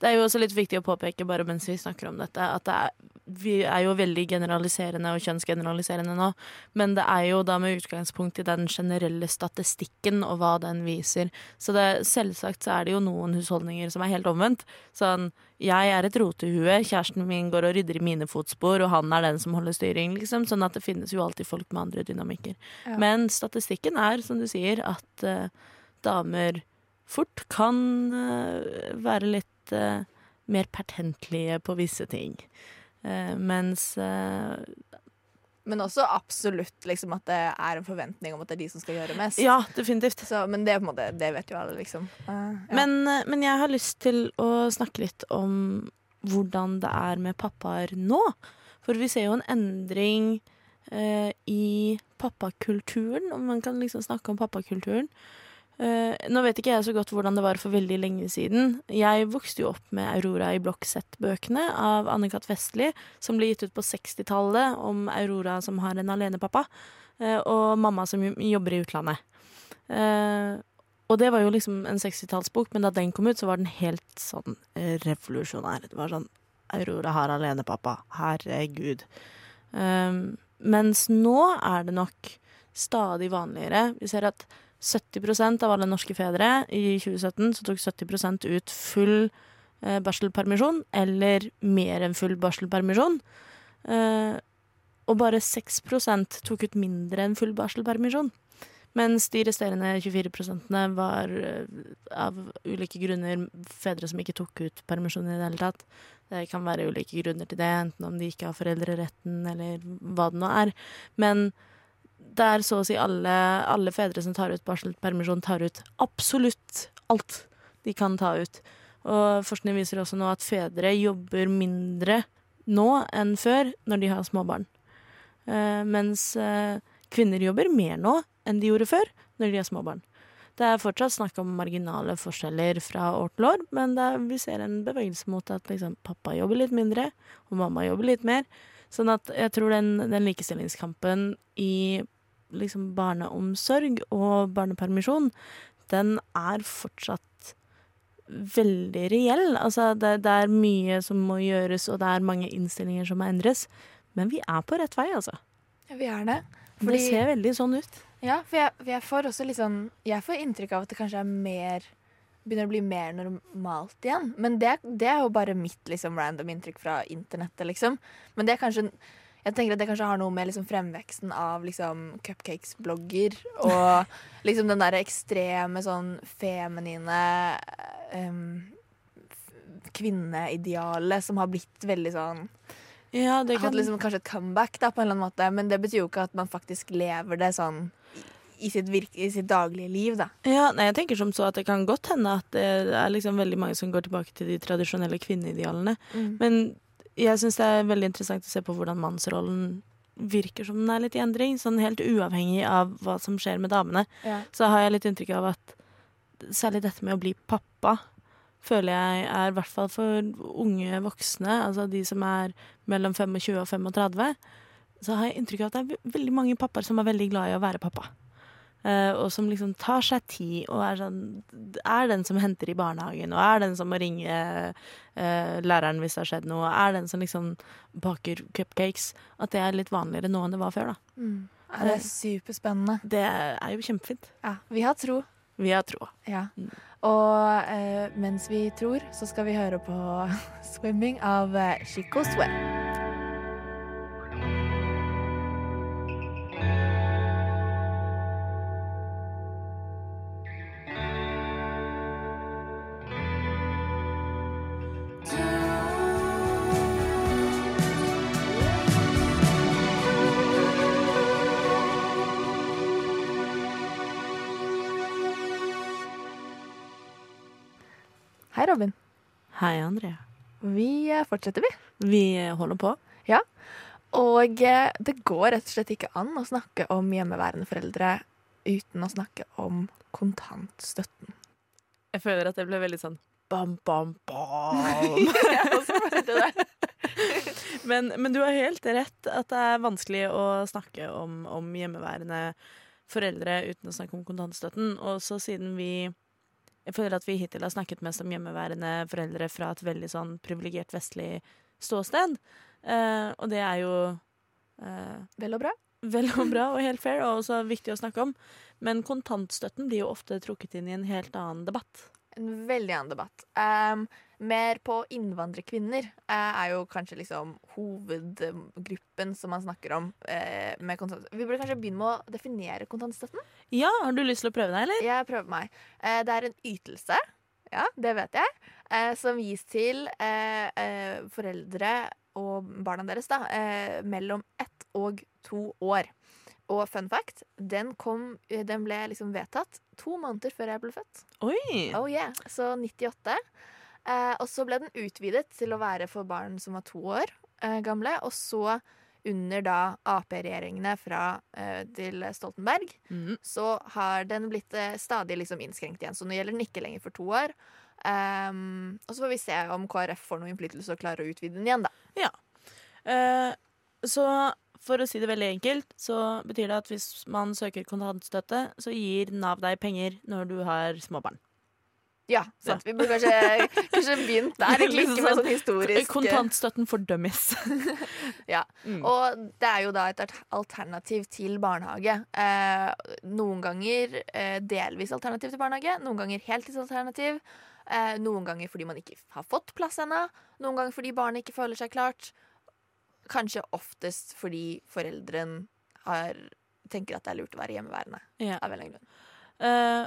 Det er jo også litt viktig å påpeke bare mens vi snakker om dette, at det er, vi er jo veldig generaliserende og kjønnsgeneraliserende nå, men det er jo da med utgangspunkt i den generelle statistikken og hva den viser. Så det, selvsagt så er det jo noen husholdninger som er helt omvendt. Sånn, jeg er et rotehue, kjæresten min går og rydder i mine fotspor, og han er den som holder styring, liksom. Sånn at det finnes jo alltid folk med andre dynamikker. Ja. Men statistikken er, som du sier, at uh, damer fort kan uh, være litt uh, mer pertentlige på visse ting. Mens Men også absolutt liksom, at det er en forventning om at det er de som skal gjøre mest. Ja, definitivt. Så, men det, måte, det vet jo alle, liksom. Uh, ja. men, eh, men jeg har lyst til å snakke litt om hvordan det er med pappaer nå. For vi ser jo en endring uh, i pappakulturen, om man kan liksom snakke om pappakulturen. Eh, nå vet ikke jeg så godt hvordan det var for veldig lenge siden. Jeg vokste jo opp med Aurora i Blokksett-bøkene av Anne-Cath. Vestli, som ble gitt ut på 60-tallet, om Aurora som har en alenepappa, uh, og mamma som jobber i utlandet. Uh, og det var jo liksom en 60-tallsbok, men da den kom ut, så var den helt sånn revolusjonær. Det var sånn Aurora har alenepappa. Herregud. Mens nå er det nok stadig vanligere. Vi ser at 70% av alle norske fedre i 2017 så tok 70% ut full eh, barselpermisjon, eller mer enn full barselpermisjon. Eh, og bare 6% tok ut mindre enn full barselpermisjon. Mens de resterende 24% var eh, av ulike grunner fedre som ikke tok ut permisjon i det hele tatt. Det kan være ulike grunner til det, enten om de ikke har foreldreretten eller hva det nå er. Men det er så å si alle, alle fedre som tar ut barselpermisjon, tar ut absolutt alt de kan ta ut. Og forskning viser også nå at fedre jobber mindre nå enn før når de har småbarn. Eh, mens eh, kvinner jobber mer nå enn de gjorde før når de har småbarn. Det er fortsatt snakk om marginale forskjeller fra år til år, men er, vi ser en bevegelse mot at liksom, pappa jobber litt mindre, og mamma jobber litt mer. Sånn at jeg tror den, den likestillingskampen i liksom barneomsorg og barnepermisjon, den er fortsatt veldig reell. Altså, det, det er mye som må gjøres, og det er mange innstillinger som må endres. Men vi er på rett vei, altså. Ja, vi er det. Det ser veldig sånn ut. Ja, for jeg, jeg får også litt sånn Jeg får inntrykk av at det kanskje er mer Begynner å bli mer normalt igjen. Men det, det er jo bare mitt liksom, random inntrykk fra internettet, liksom. Men det er kanskje Jeg tenker at det kanskje har noe med liksom, fremveksten av liksom, cupcakes-blogger og liksom den derre ekstreme sånn feminine um, kvinneidealet som har blitt veldig sånn Ja, det Hatt liksom kanskje et comeback, da, på en eller annen måte. Men det betyr jo ikke at man faktisk lever det sånn i, i, sitt, virke, i sitt daglige liv, da. Ja, nei, jeg tenker som så at det kan godt hende at det er liksom veldig mange som går tilbake til de tradisjonelle kvinneidealene. Mm. Men jeg syns det er veldig interessant å se på hvordan mannsrollen virker som den er litt i endring. Sånn helt uavhengig av hva som skjer med damene. Ja. Så har jeg litt inntrykk av at særlig dette med å bli pappa føler jeg er i hvert fall for unge voksne, altså de som er mellom 25 og 35, så har jeg inntrykk av at det er veldig mange pappaer som er veldig glad i å være pappa. Eh, og som liksom tar seg tid og er sånn Er den som henter i barnehagen, og er den som må ringe uh, læreren hvis det har skjedd noe, og er den som liksom baker cupcakes. At det er litt vanligere nå enn det var før, da. Mm. Ja, det er superspennende. Det er jo kjempefint. Ja, vi har tro. Vi har tro. Ja. Og uh, mens vi tror, så skal vi høre på 'Swimming' av eh, Chico Sweat. Hei, Andrea. Vi eh, fortsetter, vi. Vi eh, holder på. Ja. Og eh, det går rett og slett ikke an å snakke om hjemmeværende foreldre uten å snakke om kontantstøtten. Jeg føler at det ble veldig sånn bam, bam, bam. men, men du har helt rett at det er vanskelig å snakke om, om hjemmeværende foreldre uten å snakke om kontantstøtten. Og så siden vi Jeg føler at vi hittil har snakket mest om hjemmeværende foreldre fra et veldig sånn privilegert vestlig ståsted. Uh, og det er jo uh, Vel og bra. vel og bra og helt fair, og også viktig å snakke om. Men kontantstøtten blir jo ofte trukket inn i en helt annen debatt. En veldig annen debatt. Um, mer på innvandrerkvinner uh, er jo kanskje liksom hovedgruppen som man snakker om. uh, med. Vi burde kanskje begynne med å definere kontantstøtten. Ja, har du lyst til å prøve deg, eller? Jeg prøver meg. Uh, det er en ytelse, ja, det vet jeg, som gis til foreldre og barna deres da, mellom ett og to år. Og fun fact, den, kom, den ble liksom vedtatt to måneder før jeg ble født. Oi! Oh yeah, Så 98. Eh, og så ble den utvidet til å være for barn som var to år eh, gamle. Og så, under da Ap-regjeringene fra eh, til Stoltenberg, mm. så har den blitt eh, stadig liksom innskrenkt igjen. Så nå gjelder den ikke lenger for to år. Um, og så får vi se om KrF får noe innflytelse og klarer å utvide den igjen, da. Eh, så for å si det veldig enkelt, så betyr det at hvis man søker kontantstøtte, så gir Nav deg penger når du har småbarn. Ja, sant. Vi burde kanskje, kanskje begynt der, egentlig ikke med sånn historisk Kontantstøtten for dummies. Ja. Mm. Og det er jo da et alternativ til barnehage. Eh, noen ganger eh, delvis alternativ til barnehage, noen ganger heltidsalternativ. Eh, noen ganger fordi man ikke har fått plass ennå, noen ganger fordi barnet ikke føler seg klart. Kanskje oftest fordi foreldren har, tenker at det er lurt å være hjemmeværende. Ja. Av en eller annen grunn. Uh,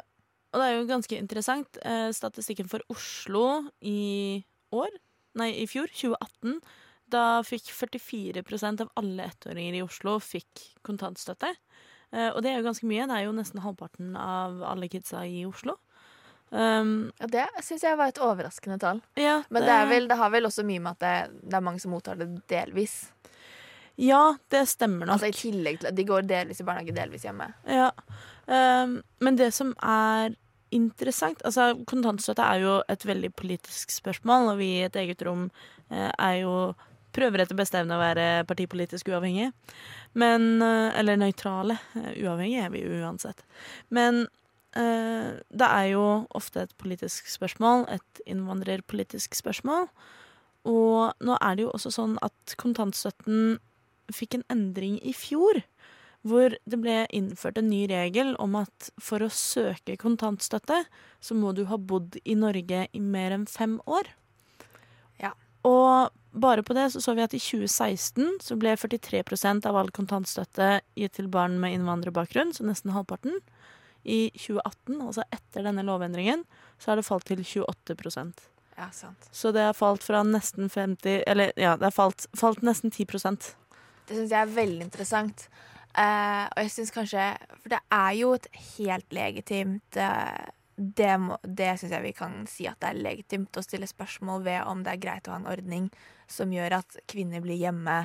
og det er jo ganske interessant. Uh, statistikken for Oslo i år, nei, i fjor, 2018, da fikk 44% av alle ettåringer i Oslo fikk kontantstøtte. Uh, og det er jo ganske mye. Det er jo nesten halvparten av alle kidsa i Oslo. Um, Ja, det syns jeg var et overraskende tall. ja, Men det, vel, det har vel også mye med at det, det er mange som mottar det delvis. Ja, det stemmer nok. Altså i tillegg til at De går delvis i barnehage, delvis hjemme. Ja. Um, men det som er interessant Altså, kontantstøtte er jo et veldig politisk spørsmål, og vi i et eget rom eh, er jo Prøver etter beste evne å være partipolitisk uavhengige. Men eh, Eller nøytrale. Eh, Uavhengige er vi uansett. Men det er jo ofte et politisk spørsmål. Et innvandrerpolitisk spørsmål. Og nå er det jo også sånn at kontantstøtten fikk en endring i fjor hvor det ble innført en ny regel om at for å søke kontantstøtte, så må du ha bodd i Norge i mer enn fem år. Ja. Og bare på det så så vi at i 2016 så ble 43% av all kontantstøtte gitt til barn med innvandrerbakgrunn, så nesten halvparten. I 2018, altså etter denne lovendringen, så har det falt til 28% Ja, sant. Så det har falt fra nesten 50 Eller ja, det har falt, falt nesten 10% Det syns jeg er veldig interessant. Uh, og jeg syns kanskje For det er jo et helt legitimt uh, Det, må- det syns jeg vi kan si at det er legitimt å stille spørsmål ved om det er greit å ha en ordning som gjør at kvinner blir hjemme,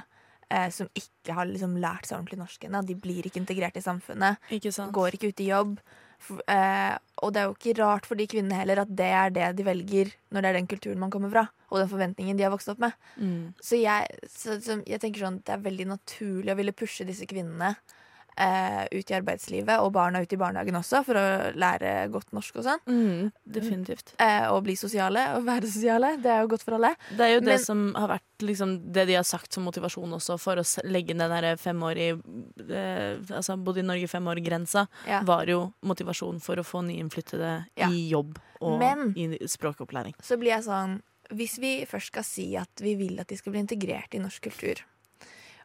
eh, som ikke har liksom lært seg ordentlig norsk ennå. De blir ikke integrert i samfunnet. Ikke? Går ikke ut i jobb. For, eh, og det er jo ikke rart for de kvinnene heller at det er det de velger når det er den kulturen man kommer fra, og den forventningen de har vokst opp med. Mm. Så jeg, så, så jeg tenker sånn det er veldig naturlig å ville pushe disse kvinnene eh, ut i arbeidslivet, og barna ut i barnehagen også, for å lære godt norsk og sånn. Mm, definitivt. Eh, og bli sosiale og være sosiale. Det er jo godt for alle. Det er jo det Men- som har vært liksom, det de har sagt som motivasjon også for å legge den der femårig eh, Altså bodd i Norge fem år-grensa, Ja. var jo motivasjon for å få nyinnflyttede Ja. i jobb og Men- i språkopplæring. Så blir jeg sånn Hvis vi først skal si at vi vil at de skal bli integrert i norsk kultur,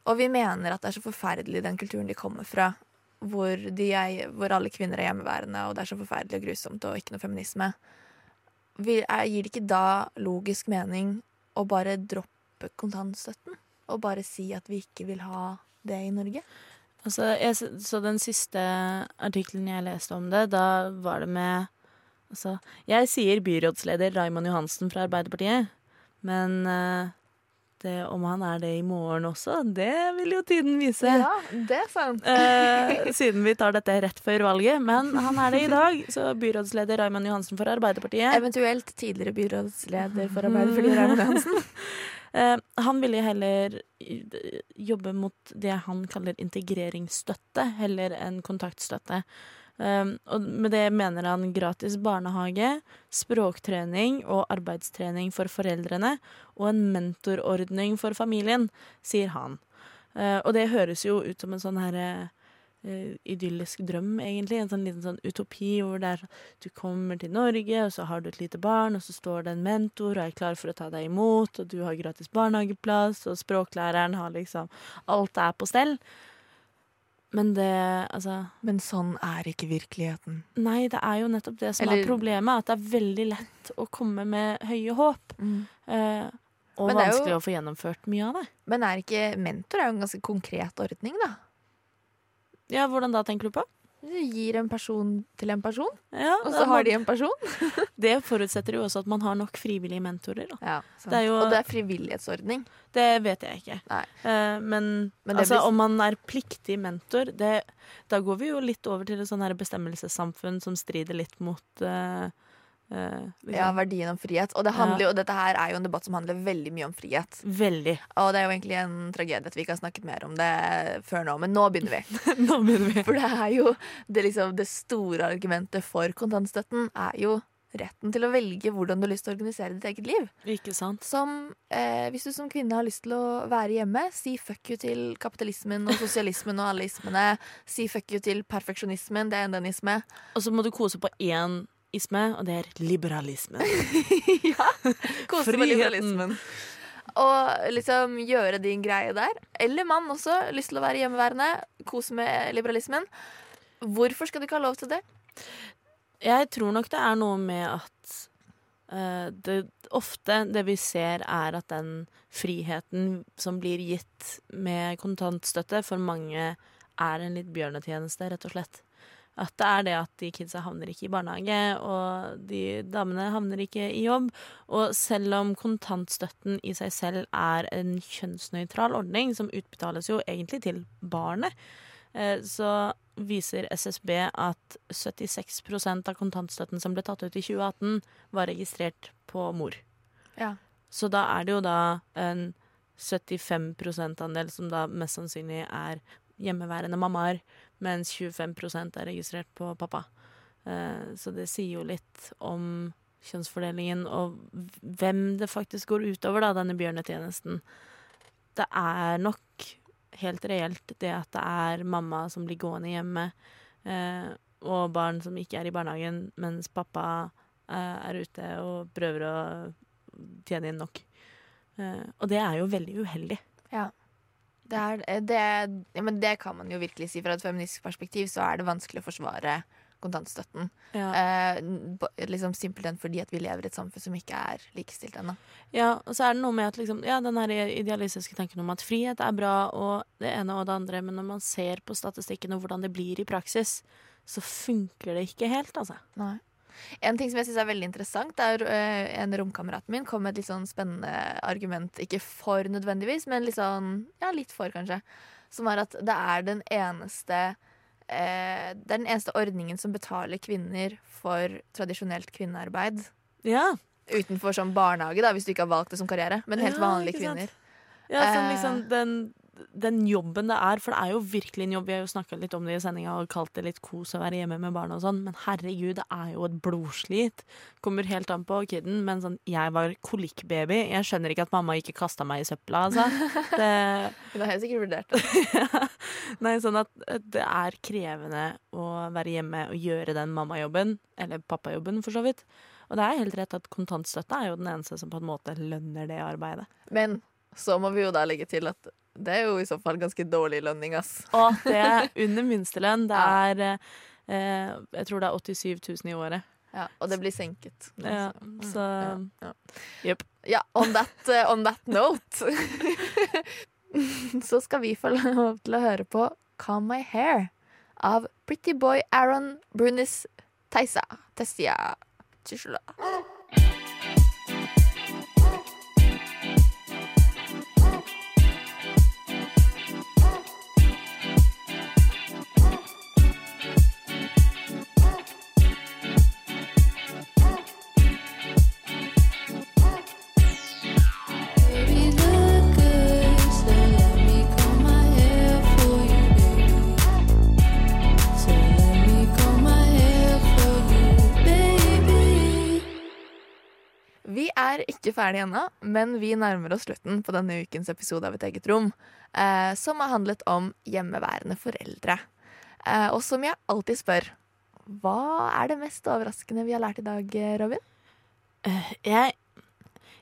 og vi mener at det er så forferdelig den kulturen de kommer fra, hvor, de er, hvor alle kvinner er hjemmeværende, og det er så forferdelig og grusomt og ikke noe feminisme, vi, er, gir det ikke da logisk mening å bare droppe kontantstøtten? Og bare si at vi ikke vil ha det i Norge? Altså, jeg, så den siste artikkelen jeg leste om det, da var det med Altså, jeg sier byrådsleder Raymond Johansen fra Arbeiderpartiet, men eh, om han er det i morgen også, det vil jo tiden vise. Ja, det er sant. Eh, siden vi tar dette rett før valget. Men han er det i dag. Så byrådsleder Raymond Johansen for Arbeiderpartiet. Eventuelt tidligere byrådsleder for Arbeiderpartiet, Raymond Johansen. Eh, han ville heller jobbe mot det han kaller integreringsstøtte, heller enn kontaktstøtte. Um, og med det mener han gratis barnehage, språktrening og arbeidstrening for foreldrene, og en mentorordning for familien, sier han. Uh, og det høres jo ut som en sånn her uh, idyllisk drøm, egentlig. En sånn liten sånn utopi hvor det er du kommer til Norge, og så har du et lite barn, og så står det en mentor og er klar for å ta deg imot, og du har gratis barnehageplass, og språklæreren har liksom Alt er på stell. Men det Altså Men sånn er ikke virkeligheten. Nei, det er jo nettopp det som Eller- er problemet. At det er veldig lett å komme med høye håp. Eh, og vanskelig jo- å få gjennomført mye av det. Men er ikke mentor er jo en ganske konkret ordning, da? Ja, Hvordan da, tenker du på? Du gir en person til en person, Ja, og så har de en person. Det forutsetter jo også at man har nok frivillige mentorer. Ja. Det jo- Og det er frivillighetsordning. Det vet jeg ikke. Eh, men Men altså, blir- om man er pliktig mentor, det, da går vi jo litt over til et sånn bestemmelsessamfunn som strider litt mot eh, eh, liksom. Ja, verdien om frihet. Og, det handler ja. og dette her er jo en debatt som handler veldig mye om frihet. Veldig. Og det er jo egentlig en tragedie at vi ikke har snakket mer om det før nå, men nå begynner vi. Nå begynner vi. For det er jo det, liksom, det store argumentet for kontantstøtten er jo retten til å velge hvordan du har lyst til å organisere ditt eget liv. Ikke sant? Som, eh, hvis du som kvinne har lyst til å være hjemme, si fuck you til kapitalismen og sosialismen og alle ismene. Si fuck you til perfeksjonismen, det er en den isme. Og så må du kose på én isme, og det er liberalismen. Kose med liberalismen. Og liksom gjøre din greie der. Eller mann også. Lyst til å være hjemmeværende. Kose med liberalismen. Hvorfor skal du ikke ha lov til det? Jeg tror nok det er noe med at uh, det ofte det vi ser, er at den friheten som blir gitt med kontantstøtte, for mange er en litt bjørnetjeneste, rett og slett. At det er det at de kidsa havner ikke i barnehage, og de damene havner ikke i jobb. Og selv om kontantstøtten i seg selv er en kjønnsnøytral ordning, som utbetales jo egentlig til barnet, eh, så viser SSB at 76% av kontantstøtten som ble tatt ut i 2018, var registrert på mor. Ja. Så da er det jo da en 75 %-andel som da mest sannsynlig er hjemmeværende mammaer, mens 25% er registrert på pappa. Eh, Så det sier jo litt om kjønnsfordelingen og hvem det faktisk går utover, da, denne bjørnetjenesten. Det er nok helt reelt det at det er mamma som blir gående hjemme, eh, og barn som ikke er i barnehagen, mens pappa eh, er ute og prøver å tjene inn nok. Og det er jo veldig uheldig. Ja. Det, er, det, ja, men det kan man jo virkelig si. Fra et feministisk perspektiv så er det vanskelig å forsvare kontantstøtten. Ja. Eh, liksom Simpelthen fordi at vi lever i et samfunn som ikke er likestilt ennå. Ja, og så er det noe med at liksom, ja, den her idealistiske tanken om at frihet er bra, og det ene og det andre, men når man ser på statistikken og hvordan det blir i praksis, så funker det ikke helt, altså. Nei. En ting som jeg synes er veldig interessant, er uh, en romkamerat min kom med et litt sånn spennende argument. Ikke for nødvendigvis, men litt sånn Ja, litt for, kanskje. Som er at det er den eneste uh, Det er den eneste ordningen som betaler kvinner for tradisjonelt kvinnearbeid. Ja. Utenfor sånn barnehage, da, hvis du ikke har valgt det som karriere. Men helt Ja, vanlige kvinner. Ja, sånn liksom den, den jobben det er, for det er jo virkelig en jobb. Vi har jo snakka litt om det i sendinga og kalt det litt kos å være hjemme med barna og sånn, men herregud, det er jo et blodslit. Kommer helt an på kiden, men sånn Jeg var kolikkbaby. Jeg skjønner ikke at mamma ikke kasta meg i søpla, altså. Det Hun har helt sikkert vurdert det. Nei, sånn at det er krevende å være hjemme og gjøre den mammajobben, eller pappajobben for så vidt. Og det er helt rett at kontantstøtte er jo den eneste som på en måte lønner det arbeidet. Men så må vi jo da legge til at det er jo i så fall ganske dårlig lønning, ass. Og det er under minstelønn. Det er eh, Jeg tror det er 87 000 i året. Ja, og det blir senket. Ja, så ja. Jepp. Ja, on that, eh, on that note Så skal vi få lov til å høre på Calm My Hair av Pretty Boy Aaron Brunis Teisa. Tessia. Tisla. Er ikke ferdig ennå, men vi nærmer oss slutten på denne ukens episode av Et eget rom, eh, som har handlet om hjemmeværende foreldre. Eh, og som jeg alltid spør, hva er det mest overraskende vi har lært i dag, eh, Robin? Eh, Jeg,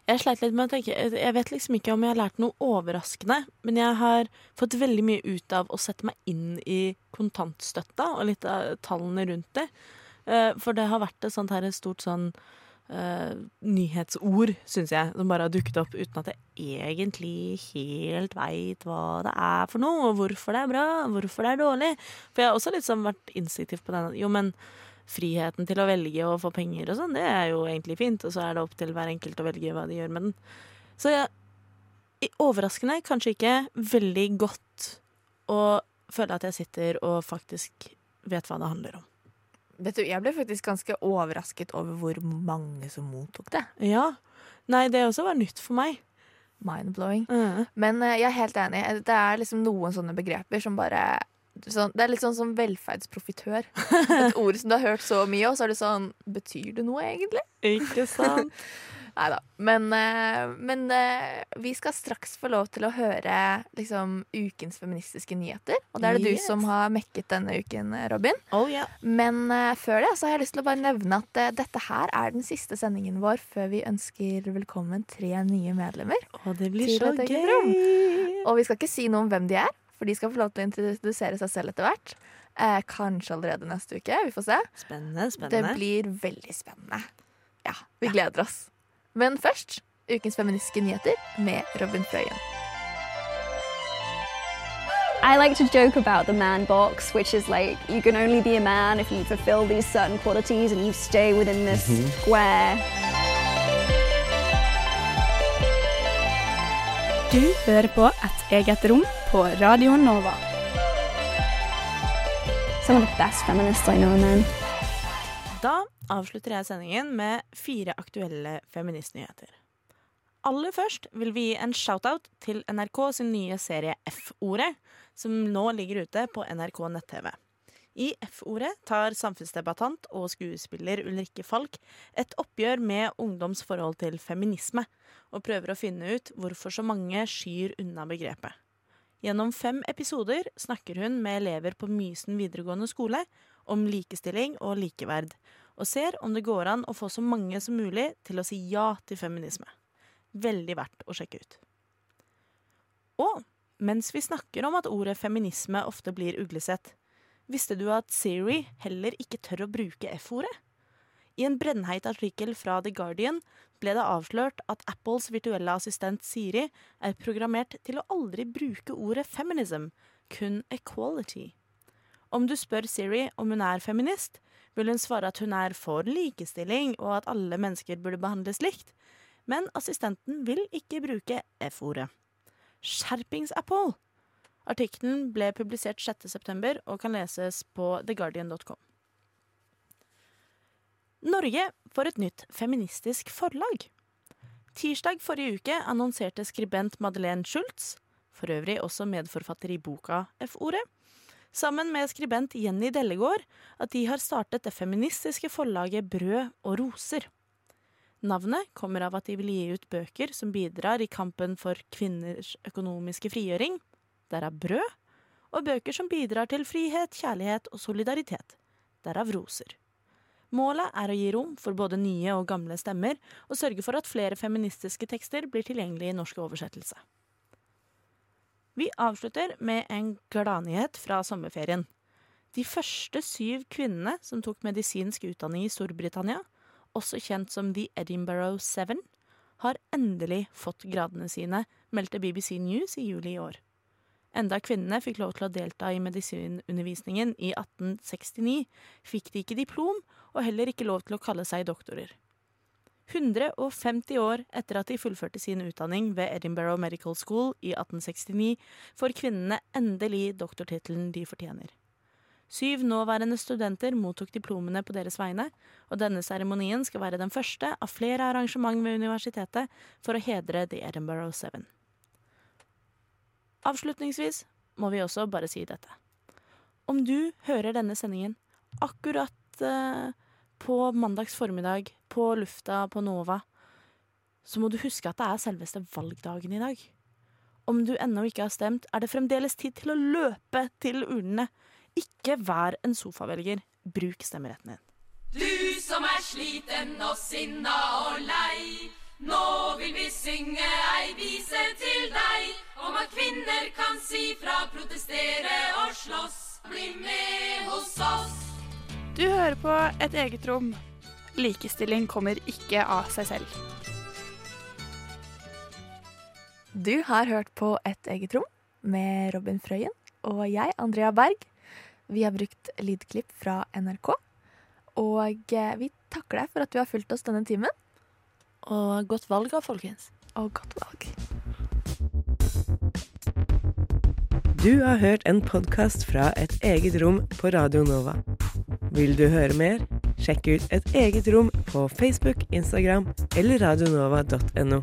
jeg sleit litt med å tenke Jeg vet liksom ikke om jeg har lært noe overraskende, men jeg har fått veldig mye ut av å sette meg inn i kontantstøtta og litt av tallene rundt det. Eh, For det har vært et sånt her stort sånn eh, nyhetsord, syns jeg, som bare har dukket opp uten at jeg egentlig helt veit hva det er for noe, og hvorfor det er bra, hvorfor det er dårlig. For jeg har også liksom vært instinktiv på den. Jo, men friheten til å velge og få penger og sånn, det er jo egentlig fint. Og så er det opp til hver enkelt å velge hva de gjør med den. Så i- overraskende, kanskje ikke veldig godt å føle at jeg sitter og faktisk vet hva det handler om. Vet du, Jeg ble faktisk ganske overrasket over hvor mange som mottok det. Ja. Nei, det også var nytt for meg. Mind-blowing. Mm. Men uh, jeg er helt enig. Det er liksom noen sånne begreper som bare sånn, Det er litt sånn som velferdsprofitør. Et ord som du har hørt så mye, og så er det sånn Betyr det noe, egentlig? Ikke sant? Nei da. Men, eh, men eh, vi skal straks få lov til å høre liksom, ukens feministiske nyheter. Og det er det Yes. du som har mekket denne uken, Robin. Oh, yeah. Men eh, før det så har jeg lyst til å bare nevne at eh, dette her er den siste sendingen vår før vi ønsker velkommen tre nye medlemmer. Og det blir så gøy! Og vi skal ikke si noe om hvem de er, for de skal få lov til å introdusere seg selv etter hvert. Eh, kanskje allerede neste uke. Vi får se. Spennende, spennende. Det blir veldig spennende. Ja, vi gleder oss. Men først ukens feministiske nyheter med Robin Frøyen. I like to joke about the man box, which is like you can only be a man if you fulfill these certain qualities and you stay within this square. Du hører på Et eget rom på Radio Nova. Some of the best feminists I know are men. Da avslutter jeg sendingen med fire aktuelle feministnyheter. Aller først vil vi gi en shout-out til NRK sin nye serie F-ordet, som nå ligger ute på NRK nett-TV. I F-ordet tar samfunnsdebattant og skuespiller Ulrikke Falk et oppgjør med ungdoms forhold til feminisme, og prøver å finne ut hvorfor så mange skyr unna begrepet. Gjennom fem episoder snakker hun med elever på Mysen videregående skole om likestilling og likeverd, og ser om det går an å få så mange som mulig til å si ja til feminisme. Veldig verdt å sjekke ut. Og mens vi snakker om at ordet feminisme ofte blir uglesett, visste du at Siri heller ikke tør å bruke F-ordet? I en brennheit artikkel fra The Guardian ble det avslørt at Apples virtuelle assistent Siri er programmert til å aldri bruke ordet feminism, kun equality. Om du spør Siri om hun er feminist, vil hun svare at hun er for likestilling og at alle mennesker burde behandles likt, men assistenten vil ikke bruke F-ordet. Skjerpings, Apple! Artikkelen ble publisert 6.9. og kan leses på theguardian.com. Norge får et nytt feministisk forlag. Tirsdag forrige uke annonserte skribent Madeleine Schultz, for øvrig også medforfatter i boka F-ordet, sammen med skribent Jenny Dellegård at de har startet det feministiske forlaget Brød og roser. Navnet kommer av at de vil gi ut bøker som bidrar i kampen for kvinners økonomiske frigjøring, derav brød, og bøker som bidrar til frihet, kjærlighet og solidaritet, derav roser. Målet er å gi rom for både nye og gamle stemmer, og sørge for at flere feministiske tekster blir tilgjengelige i norsk oversettelse. Vi avslutter med en gladnyhet fra sommerferien. De første syv kvinnene som tok medisinsk utdanning i Storbritannia, også kjent som The Edinburgh Seven, har endelig fått gradene sine, meldte BBC News i juli i år. Enda kvinnene fikk lov til å delta i medisinundervisningen i 1869, fikk de ikke diplom og heller ikke lov til å kalle seg doktorer. 150 år etter at de fullførte sin utdanning ved Edinburgh Medical School i 1869, får kvinnene endelig doktortittelen de fortjener. Syv nåværende studenter mottok diplomene på deres vegne, og denne seremonien skal være den første av flere arrangement ved universitetet for å hedre The Edinburgh Seven. Avslutningsvis må vi også bare si dette. Om du hører denne sendingen akkurat eh, på mandags formiddag på lufta på Nova, så må du huske at det er selveste valgdagen i dag. Om du ennå ikke har stemt, er det fremdeles tid til å løpe til urnene. Ikke vær en sofavelger. Bruk stemmeretten din. Du som er sliten og sinna og lei. Nå vil vi synge ei vise til deg om at kvinner kan si fra, protestere og slåss. Bli med hos oss. Du hører på Et eget rom. Likestilling kommer ikke av seg selv. Du har hørt på Et eget rom med Robin Frøyen og jeg, Andrea Berg. Vi har brukt lydklipp fra NRK. Og eh, vi takker deg for at du har fulgt oss denne timen. Og godt valg da, folkens. Og godt valg. Du har hørt en podkast fra Et eget rom på Radio Nova. Vil du høre mer? Sjekk ut Et eget rom på Facebook, Instagram eller radionova.no.